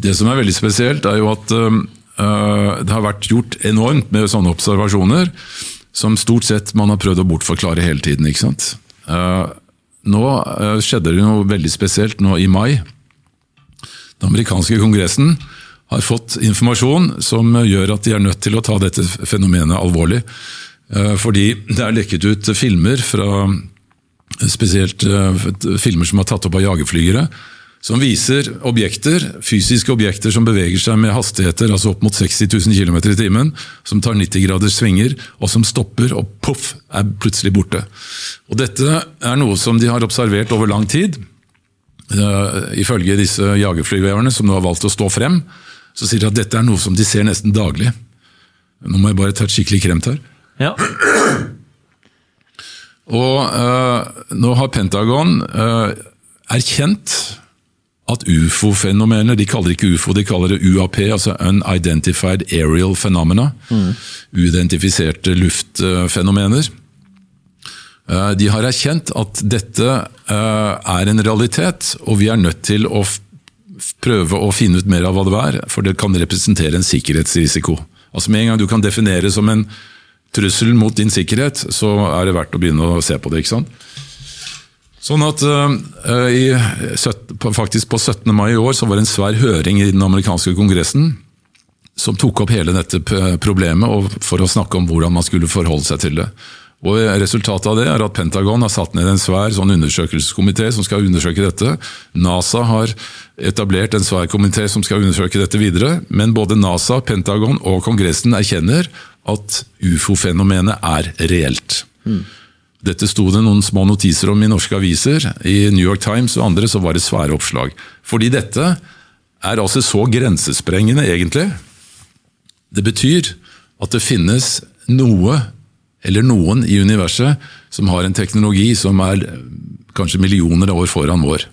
Det som er veldig spesielt, er jo at uh, det har vært gjort enormt med sånne observasjoner, som stort sett man har prøvd å bortforklare hele tiden. ikke sant? Uh, nå uh, skjedde det noe veldig spesielt nå i mai. Den amerikanske kongressen har fått informasjon som gjør at de er nødt til å ta dette fenomenet alvorlig. Fordi det er lekket ut filmer fra spesielt filmer som er tatt opp av jagerflygere, som viser objekter, fysiske objekter som beveger seg med hastigheter altså opp mot 60 000 km i timen, som tar 90 graders svinger, og som stopper og poff, er plutselig borte. Og Dette er noe som de har observert over lang tid. Uh, ifølge disse jagerflyverne som nå har valgt å stå frem, så sier de at dette er noe som de ser nesten daglig. Nå må jeg bare ta et skikkelig kremt her. Ja. Og uh, nå har Pentagon uh, erkjent at ufo-fenomener De kaller det ikke ufo, de kaller det UAP, altså Unidentified Aerial Phenomena. Mm. Uidentifiserte luftfenomener. Eh, de har erkjent at dette eh, er en realitet, og vi er nødt til å prøve å finne ut mer av hva det er, for det kan representere en sikkerhetsrisiko. Altså Med en gang du kan definere som en trussel mot din sikkerhet, så er det verdt å begynne å se på det. ikke sant? Sånn at uh, i, faktisk På 17. mai i år så var det en svær høring i den amerikanske kongressen som tok opp hele dette problemet for å snakke om hvordan man skulle forholde seg til det. Og Resultatet av det er at Pentagon har satt ned en svær sånn undersøkelseskomité som skal undersøke dette. NASA har etablert en svær komité som skal undersøke dette videre. Men både NASA, Pentagon og Kongressen erkjenner at ufo-fenomenet er reelt. Mm. Dette sto det noen små notiser om i norske aviser. I New York Times og andre så var det svære oppslag. Fordi dette er altså så grensesprengende, egentlig. Det betyr at det finnes noe, eller noen i universet, som har en teknologi som er kanskje millioner av år foran vår.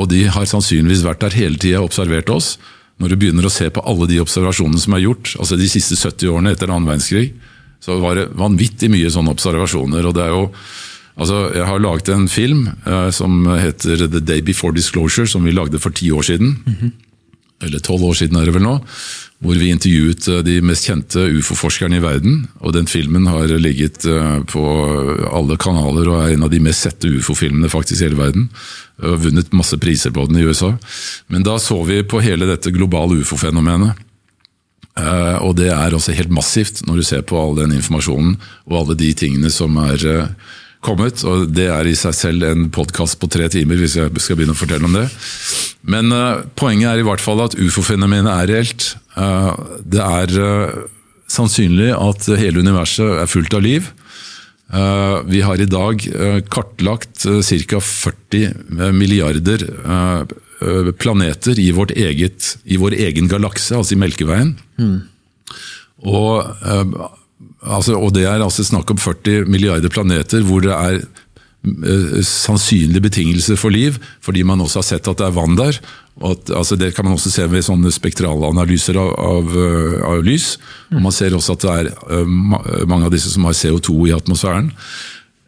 Og de har sannsynligvis vært der hele tida og observert oss. Når du begynner å se på alle de observasjonene som er gjort, altså de siste 70 årene etter annen verdenskrig, så var det vanvittig mye sånne observasjoner. og det er jo Altså, jeg har laget en film eh, som heter The Day Before Disclosure, som vi lagde for ti år siden. Mm -hmm. Eller tolv år siden er det vel nå. Hvor vi intervjuet eh, de mest kjente ufo-forskerne i verden. og Den filmen har ligget eh, på alle kanaler og er en av de mest sette ufo-filmene faktisk i hele verden. Og vunnet masse priser på den i USA. Men da så vi på hele dette globale ufo-fenomenet. Uh, og det er også helt massivt når du ser på all den informasjonen og alle de tingene som er uh, kommet. og Det er i seg selv en podkast på tre timer, hvis jeg skal begynne å fortelle om det. Men uh, poenget er i hvert fall at ufo-fenomenet er reelt. det er sannsynlig at hele universet er fullt av liv. Vi har i dag kartlagt ca. 40 milliarder Eh, planeter i, eget, i, vår egen galakse, altså i Melkeveien. Mm. Og, eh, altså, og, det er altså snakk om 40 milliarder planeter hvor det er uh, sannsynlige betingelser for liv, fordi man også har sett at det er vann der. At, altså, det kan man også se ved sånne spektralanalyser av, av, av lys. Og man ser også at det er mange av disse som har CO2 i atmosfæren.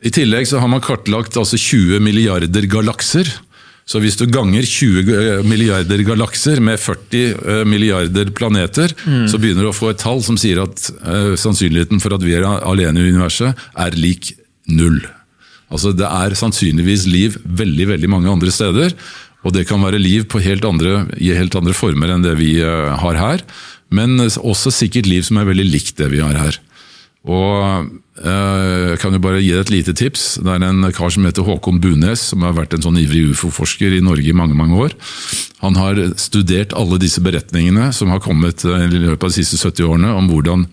I tillegg så har man kartlagt altså 20 milliarder galakser. Så hvis du ganger 20 eh, milliarder galakser med 40 eh, milliarder planeter, mm. så begynner du å få et tall som sier at uh, sannsynligheten for at vi er alene i universet, er lik null. Altså Det er sannsynligvis liv veldig veldig mange andre steder. Og det kan være liv helt andre, i helt andre former enn det vi uh, har her. Men også sikkert liv som er veldig likt det vi har her. Og Eh, jeg kan jo bare gi deg et lite tips. Det er en kar som heter Håkon Bunes, som har vært en sånn ivrig ufo-forsker i Norge i mange mange år. Han har studert alle disse beretningene som har kommet eh, i løpet av de siste 70 årene, om hvordan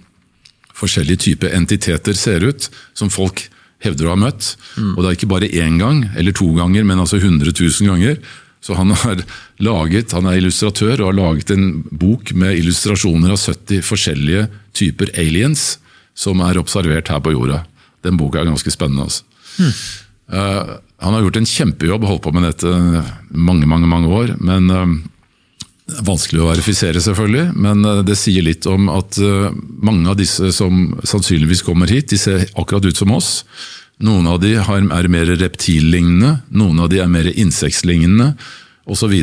forskjellige typer entiteter ser ut, som folk hevder å ha møtt. Mm. Og det er ikke bare én gang eller to ganger, men altså 100 000 ganger. Så han, har laget, han er illustratør og har laget en bok med illustrasjoner av 70 forskjellige typer aliens som er observert her på jorda. Den boka er ganske spennende. Altså. Hmm. Uh, han har gjort en kjempejobb, holdt på med dette mange mange, mange år. men uh, Vanskelig å verifisere, selvfølgelig, men uh, det sier litt om at mange av disse som sannsynligvis kommer hit, de ser akkurat ut som oss. Noen av de er mer reptillignende, noen av de er mer insektlignende. osv.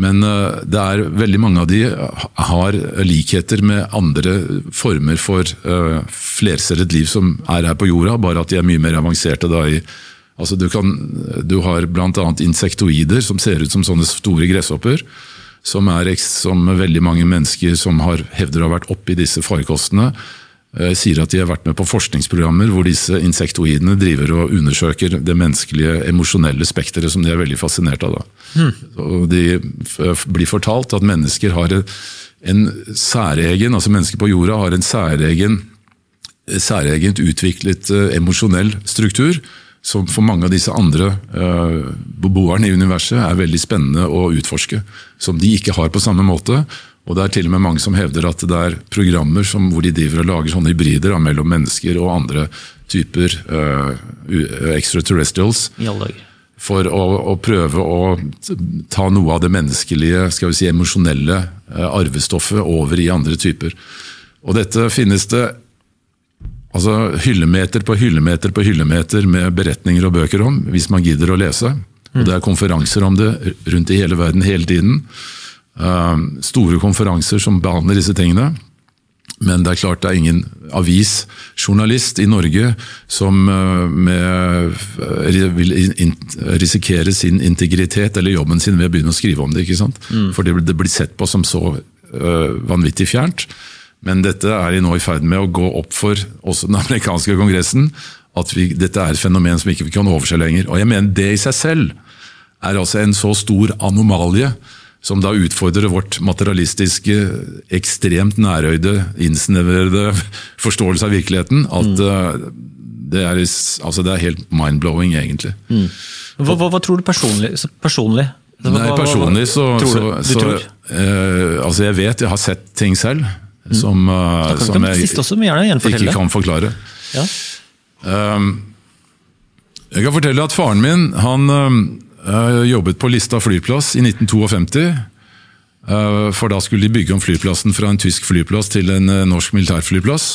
Men uh, det er veldig mange av de har likheter med andre former for uh, flercellet liv som er her på jorda, bare at de er mye mer avanserte da i Altså du, kan, du har bl.a. insektoider som ser ut som sånne store gresshopper. Som, er, som veldig mange mennesker som har hevder ha vært oppi disse farkostene, Eh, sier at de har vært med på forskningsprogrammer hvor disse insektoidene driver og undersøker det menneskelige emosjonelle spekteret som de er veldig fascinert av. Mm. De blir fortalt at mennesker har en særegen, altså mennesker på jorda har en særegen, særegent utviklet eh, emosjonell struktur som for mange av disse andre beboerne i universet er veldig spennende å utforske. Som de ikke har på samme måte, og Det er til og med mange som hevder at det er programmer som, hvor de driver og lager sånne hybrider da, mellom mennesker og andre typer uh, extraterrestrials. For å, å, prøve å ta noe av det menneskelige, skal vi si, emosjonelle uh, arvestoffet over i andre typer. Og Dette finnes det altså hyllemeter på hyllemeter på hyllemeter med beretninger og bøker om, hvis man gidder å lese. Og Det er konferanser om det rundt i hele verden hele tiden. Ehm, store konferanser som behandler disse tingene. Men det er klart det er ingen avisjournalist i Norge som eh, med, eh, vil risikere sin integritet eller jobben sin ved å begynne å skrive om det. ikke sant? Mm. For det blir sett på som så uh, vanvittig fjernt. Men dette er de nå i ferd med å gå opp for også den amerikanske kongressen. At vi, dette er et fenomen som ikke vi kan overse lenger. Og jeg mener det i seg selv er altså en så stor anomalie som da utfordrer vårt materialistiske, ekstremt nærøyde, innsnevrede forståelse av virkeligheten. At mm. Eh, det, er, altså det, er, helt mind-blowing, egentlig. Mm. Hva, hva, hva, tror du personlig? personlig? Hva, Nei, personlig så, så, så eh, Altså, jeg vet, jeg har sett ting selv mm. som, uh, som jeg ikke kan forklare. Ja. Um, jeg kan fortelle at faren min han jeg jobbet på Lista flyplass i 1952. Eh, for da skulle de bygge om flyplassen fra en tysk flyplass til en eh, norsk militærflyplass.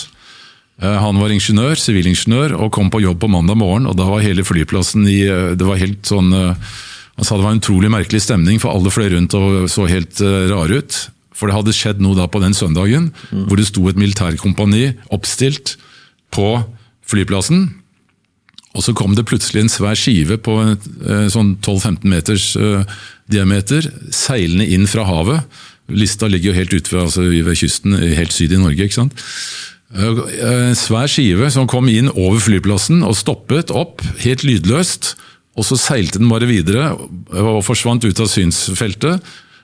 Eh, han var ingeniør, sivilingeniør, og kom på jobb på mandag morgen. og Da var hele flyplassen i Det var helt sånn Han sa det var en utrolig merkelig stemning, for alle fløy rundt og så helt rare ut. For det hadde skjedd noe da på den søndagen, mm. hvor det sto et militærkompani oppstilt på flyplassen. Og så kom det plutselig en svær skive på eh, sånn 12-15 meters uh, diameter seilende inn fra havet. Lista ligger jo helt ute altså ved kysten, helt syd i Norge. ikke sant? Uh, en svær skive som kom inn over flyplassen og stoppet opp, helt lydløst. Og så seilte den bare videre og forsvant ut av synsfeltet.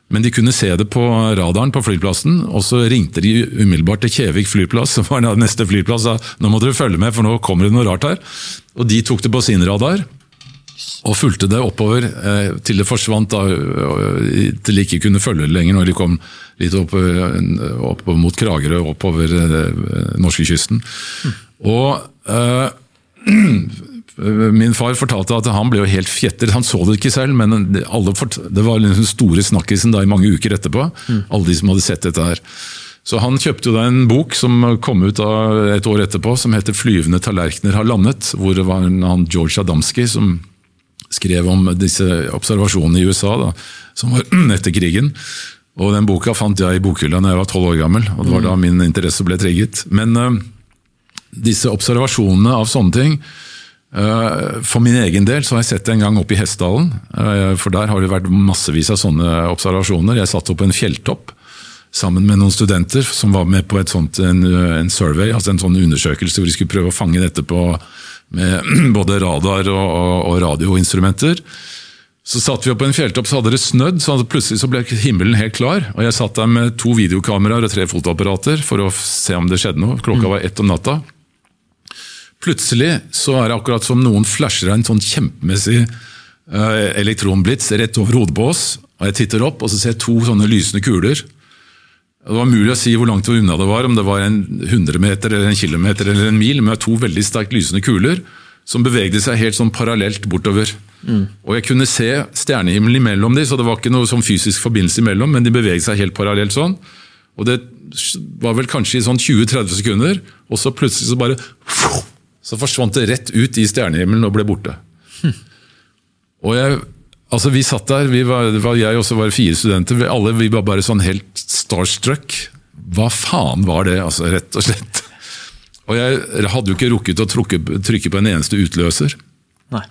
Men de kunne se det på radaren på flyplassen, og så ringte de umiddelbart til Kjevik flyplass, som var neste flyplass, sa nå må dere følge med, for nå kommer det noe rart her. Og de tok det på sin radar. Og fulgte det oppover eh, til det forsvant, da, til de ikke kunne følge det lenger når de kom litt opp, opp mot Kragerø, oppover eh, norskekysten. Mm. Og eh, Min far fortalte at han ble jo helt fjetret. Han så det ikke selv, men det var den store snakkisen da i mange uker etterpå. Alle de som hadde sett dette her. Så Han kjøpte jo da en bok som kom ut et år etterpå, som heter 'Flyvende tallerkener har landet'. Hvor det var han George Adamski som skrev om disse observasjonene i USA da, som var etter krigen. Og Den boka fant jeg i bokhylla da jeg var tolv år gammel. og Det var da mm. min interesse ble trigget. Men uh, disse observasjonene av sånne ting Eh, for min egen del så har jeg sett det en gang oppe i Hessdalen. Eh, for der har det vært massevis av sånne observasjoner. Jeg satt opp på en fjelltopp sammen med noen studenter som var med på sånt, en, en, survey, altså en sånn undersøkelse hvor de skulle prøve å fange dette på med både radar og, og, og radioinstrumenter. Så satt vi opp på en fjelltopp, så hadde det snødd, så plutselig så ble himmelen helt klar. og Jeg satt der med to videokameraer og tre fotoapparater for å se om det skjedde noe. Klokka var ett om natta. Plutselig så er det akkurat som noen flasher en sånn kjempemessig elektronblitz elektronblits rett over hodet på oss. og Jeg titter opp og så ser jeg to sånne lysende kuler. Det var mulig å si hvor langt unna det var, om det var en 100 meter, eller en kilometer eller en mil, med to veldig sterkt lysende kuler som bevegde seg helt sånn parallelt bortover. Mm. Og Jeg kunne se stjernehimmelen imellom dem, så det var ikke noe sånn fysisk forbindelse imellom, men de beveget seg helt parallelt sånn. Og Det var vel kanskje i sånn 20-30 sekunder, og så plutselig så bare så forsvant det rett ut i stjernehimmelen og ble borte. Hm. Og jeg Altså, Vi satt der, vi var, jeg og så var fire studenter. Vi, alle vi var bare sånn helt starstruck. Hva faen var det, altså, rett og slett? Og jeg hadde jo ikke rukket å trykke, trykke på en eneste utløser. Nei.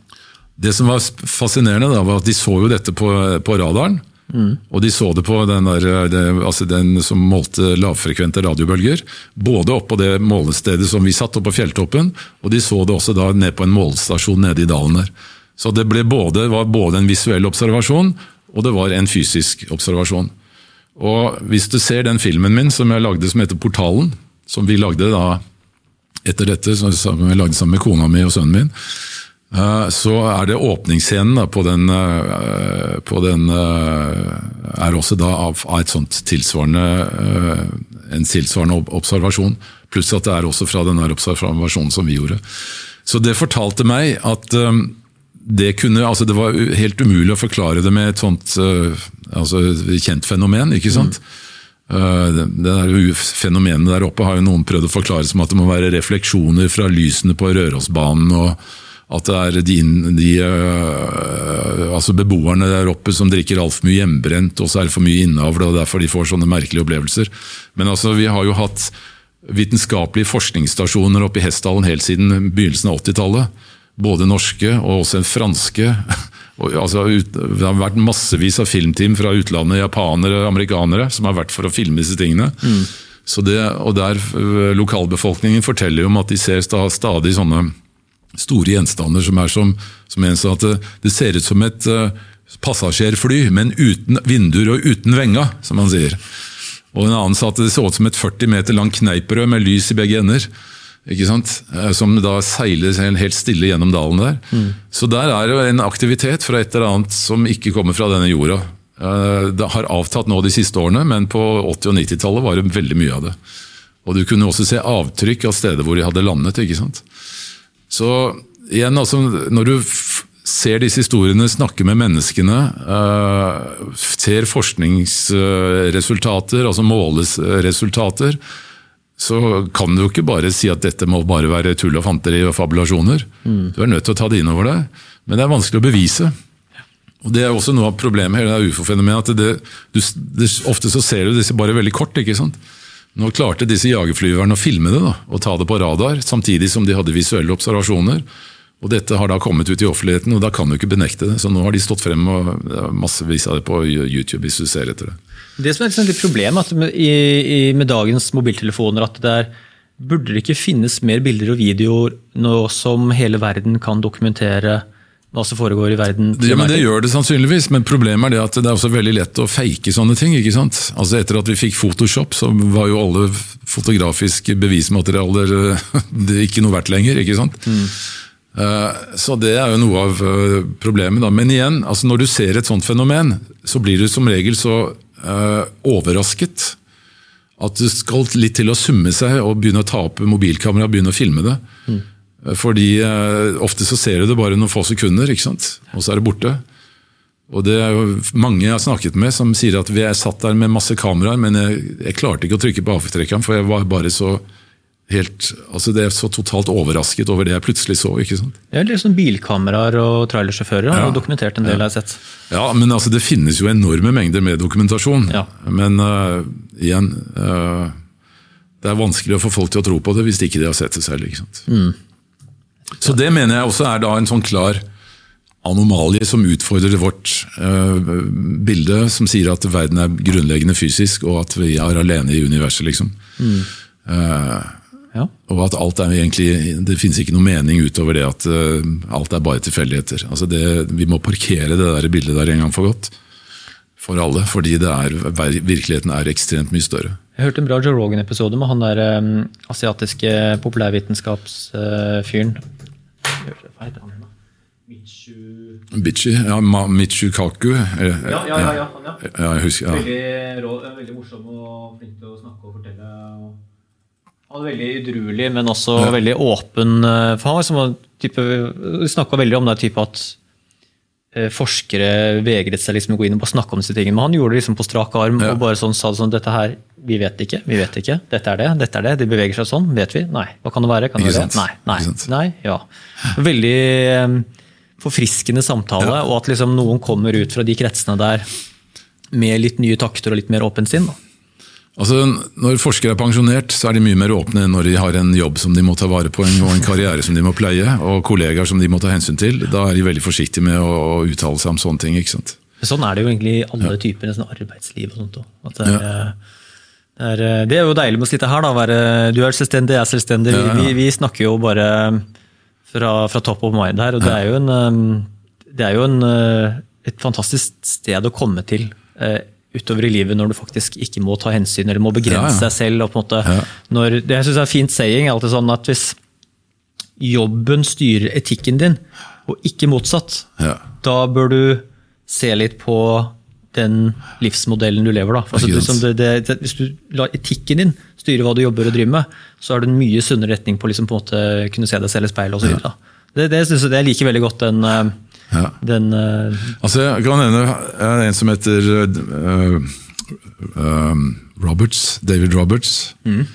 Det som var fascinerende, da, var at de så jo dette på, på radaren. Og de så det på den, der, det, altså den som målte lavfrekvente radiobølger. Både oppå det målestedet som vi satt, oppe på fjelltoppen, og de så det også da ned på en målestasjon nede i dalen der. Så det både, var både en visuell observasjon, og det var en fysisk observasjon. Og Hvis du ser den filmen min som jeg lagde som heter Portalen, som vi lagde da etter dette, som jeg lagde sammen med kona mi og sønnen min, så er det åpningsscenen da, på den, eh, på den eh, er også da av et sånt tilsvarende en tilsvarende observasjon. Pluss at det er også fra den observasjonen som vi gjorde. Så det fortalte meg at det, kunne, altså det var helt umulig å forklare det med et sånt altså kjent fenomen. ikke sant? Mm. Det der Fenomenet der oppe har jo noen prøvd å forklare som at det må være refleksjoner fra lysene på Rørosbanen. og at det er de, de øh, altså beboerne der oppe som drikker altfor mye hjemmebrent, og så er det for mye innavl, og derfor de får sånne merkelige opplevelser. Men altså, vi har jo hatt vitenskapelige forskningsstasjoner oppe i Hessdalen helt siden begynnelsen av 80-tallet. Både norske og også en franske. Altså, det har vært massevis av filmteam fra utlandet, japanere og amerikanere, som har vært for å filme disse tingene. Mm. Det, og der øh, Lokalbefolkningen forteller jo om at de ser stadig sånne store gjenstander som er som, som en sånn at det, det, ser ut som et uh, passasjerfly, men uten vinduer og uten venga, som han sier. Og En annen sa at det så ut som et 40 meter langt kneiperød med lys i begge ender ikke sant? Eh, som da seiler helt stille gjennom dalen der. Mm. Så der er jo en aktivitet fra et eller annet som ikke kommer fra denne jorda. Eh, det har avtatt nå de siste årene, men på 80- og 90-tallet var det veldig mye av det. Og du kunne også se avtrykk av steder hvor de hadde landet. ikke sant? Så igjen, altså, når du ser disse historiene, snakker med menneskene, uh, ser forskningsresultater, altså måles resultater, så kan du jo ikke bare si at dette må bare være tull og fanteri og fabulasjoner. Mm. Du er nødt til å ta det inn over deg. Men det er vanskelig å bevise. Og Det er også noe av problemet med det ufo-fenomenet. at det, du, det, Ofte så ser du disse bare veldig kort. ikke sant? Nå klarte disse jagerflyverne å filme det da, og ta det på radar, samtidig som de hadde visuelle observasjoner. Og Dette har da kommet ut i offentligheten, og da kan du ikke benekte det. Så nå har de stått frem og massevis av det på YouTube hvis du ser etter det. Det som er et litt problem med, i, i, med dagens mobiltelefoner, at det er Burde det ikke finnes mer bilder og videoer nå som hele verden kan dokumentere hva som foregår i verden? Ja, men Det gjør det sannsynligvis, men problemet er det at det er også veldig lett å fake sånne ting. ikke sant? Altså Etter at vi fikk Photoshop, så var jo alle fotografiske bevismaterialer det er ikke noe verdt lenger. ikke sant? Mm. Eh, så det er jo noe av eh, problemet. da. Men igjen, altså når du ser et sånt fenomen, så blir du som regel så overrasket. At det skal litt til å summe seg og begynne å ta opp mobilkamera og begynne å filme det. Mm. Fordi eh, Ofte så ser du det bare noen få sekunder, ikke sant? og så er det borte. Og Det er jo mange jeg har snakket med som sier at vi er satt der med masse kameraer, men jeg, jeg klarte ikke å trykke på avtrekkeren, for jeg var bare så helt, altså det er så totalt overrasket over det jeg plutselig så. ikke sant? Det er liksom Bilkameraer og trailersjåfører har ja, dokumentert en del. Ja. jeg har sett. Ja, men altså det finnes jo enorme mengder med dokumentasjon. Ja. Men uh, igjen uh, Det er vanskelig å få folk til å tro på det hvis de ikke de har sett det selv. ikke sant? Mm. Så det mener jeg også er da en sånn klar anomalie som utfordrer vårt uh, bilde, som sier at verden er grunnleggende fysisk, og at vi er alene i universet. liksom. Mm. Uh, ja. Og at alt er egentlig, Det finnes ikke noe mening utover det at uh, alt er bare tilfeldigheter. Altså vi må parkere det der bildet der en gang for godt. For alle. Fordi er, virkeligheten er ekstremt mye større. Jeg hørte en bra Joe Rogan-episode med han der um, asiatiske populærvitenskapsfyren. Uh, han? Michu Bichi, ja, Michu Kaku. Ja, ja, ja, ja, ja. ja jeg husker, ja. Veldig, rå, veldig morsom og flink til å snakke og fortelle. Han var veldig udruelig, men også veldig åpen. Eh, for han var som type, snakka veldig om det type at eh, forskere vegret seg liksom å gå inn og bare snakke om disse tingene. Men han gjorde det liksom på strak arm ja. og bare sånn, sa sånn Dette her, vi vet ikke. vi vet ikke, Dette er det, dette er det. De beveger seg sånn. Vet vi? Nei. Hva kan det være? Kan det være? Nei. Nei. Nei. Ja. Veldig eh, forfriskende samtale, og at liksom noen kommer ut fra de kretsene der med litt nye takter og litt mer åpent sinn. da. Altså, Når forskere er pensjonert, så er de mye mer åpne enn når de har en jobb som de må ta vare på, og en karriere som de må pleie, og kollegaer som de må ta hensyn til. Da er de veldig forsiktige med å uttale seg om sånne ting. ikke sant? Sånn er det jo egentlig i alle ja. typer sånn arbeidsliv. og sånt. At det, er, ja. det, er, det, er, jo deilig med å sitte her. da, være, Du er selvstendig, jeg er selvstendig. Ja, vi, vi, snakker jo bare fra, fra top of mind her. og Det er jo, en, det er jo en, et fantastisk sted å komme til eh, utover i livet når du faktisk ikke må ta hensyn eller må begrense deg selv. og på en måte, når, det jeg synes er fint saying alltid sånn at hvis jobben styrer etikken din, og ikke motsatt, da bør du se litt på den livsmodellen du lever. Da. Altså, liksom det, det, det, hvis du lar etikken din styre hva du jobber og driver med, så er det en mye sunnere retning på liksom, på å kunne se deg selv i speilet osv. Ja. Det, det, synes jeg, det liker veldig godt den, eh, ja. den uh, Altså, Jeg kan nevne en som heter uh, uh, Roberts, David Roberts. Mm.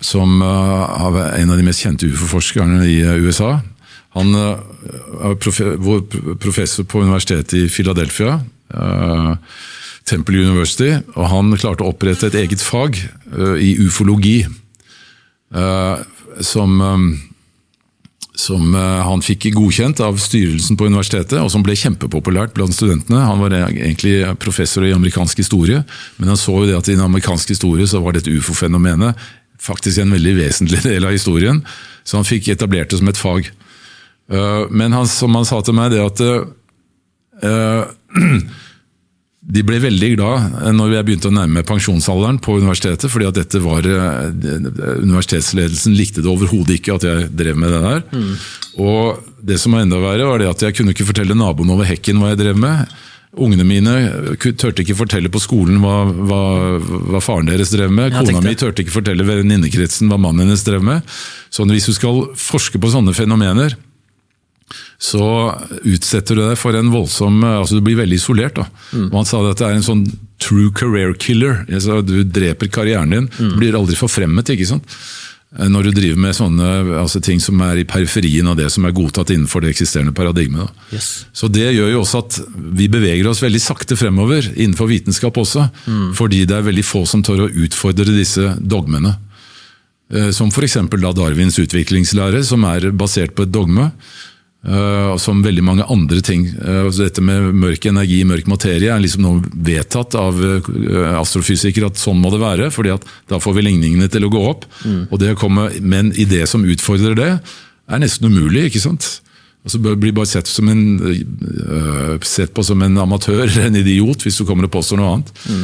som er en av de mest kjente ufo-forskerne i USA. Han er professor på universitetet i Philadelphia, uh, Temple University, og han klarte å opprette et eget fag uh, i ufologi. Uh, som, som han fikk godkjent av styrelsen på universitetet, og som ble kjempepopulært blant studentene. Han var egentlig professor i amerikansk historie, men han så jo det at i den amerikanske historie så var dette ufo-fenomenet faktisk en veldig vesentlig del av historien, så han fikk etablert det som et fag. Eh, men han, som han sa til meg, det at uh, de ble veldig glad når jeg begynte å nærme pensjonsalderen på universitetet, fordi at dette var Universitetsledelsen likte det overhodet ikke at jeg drev med det der. Mm. Og det som var enda verre, var det at jeg kunne ikke fortelle naboen over hekken hva jeg drev med. Ungene mine turte ikke fortelle på skolen hva, hva, hva faren deres drev med. Kona mi turte ikke fortelle venninnekretsen hva mannen hennes drev med. Så hvis du skal forske på sånne fenomener, så utsetter du deg for en voldsom altså Du blir veldig isolert. da. Mm. Han sa at det er en sånn true career killer. Altså, du dreper karrieren din. Mm. Du blir aldri forfremmet. ikke sant? Eh, når du driver med sånne altså ting som er i periferien av det som er godtatt innenfor det eksisterende paradigmet. Yes. Så Det gjør jo også at vi beveger oss veldig sakte fremover innenfor vitenskap også. Mm. Fordi det er veldig få som tør å utfordre disse dogmene. Eh, som f.eks. Darwins utviklingslære, som er basert på et dogme. Uh, som veldig mange andre ting. Uh, dette med mørk energi, mørk materie, er liksom noe vedtatt av uh, astrofysikere at sånn må det være. fordi at da får vi ligningene til å gå opp. Mm. og det å komme med en idé som utfordrer det, er nesten umulig. ikke sant? Altså Blir bare sett, en, sett, på som en amatør en idiot hvis du kommer og påstår noe annet. Mm.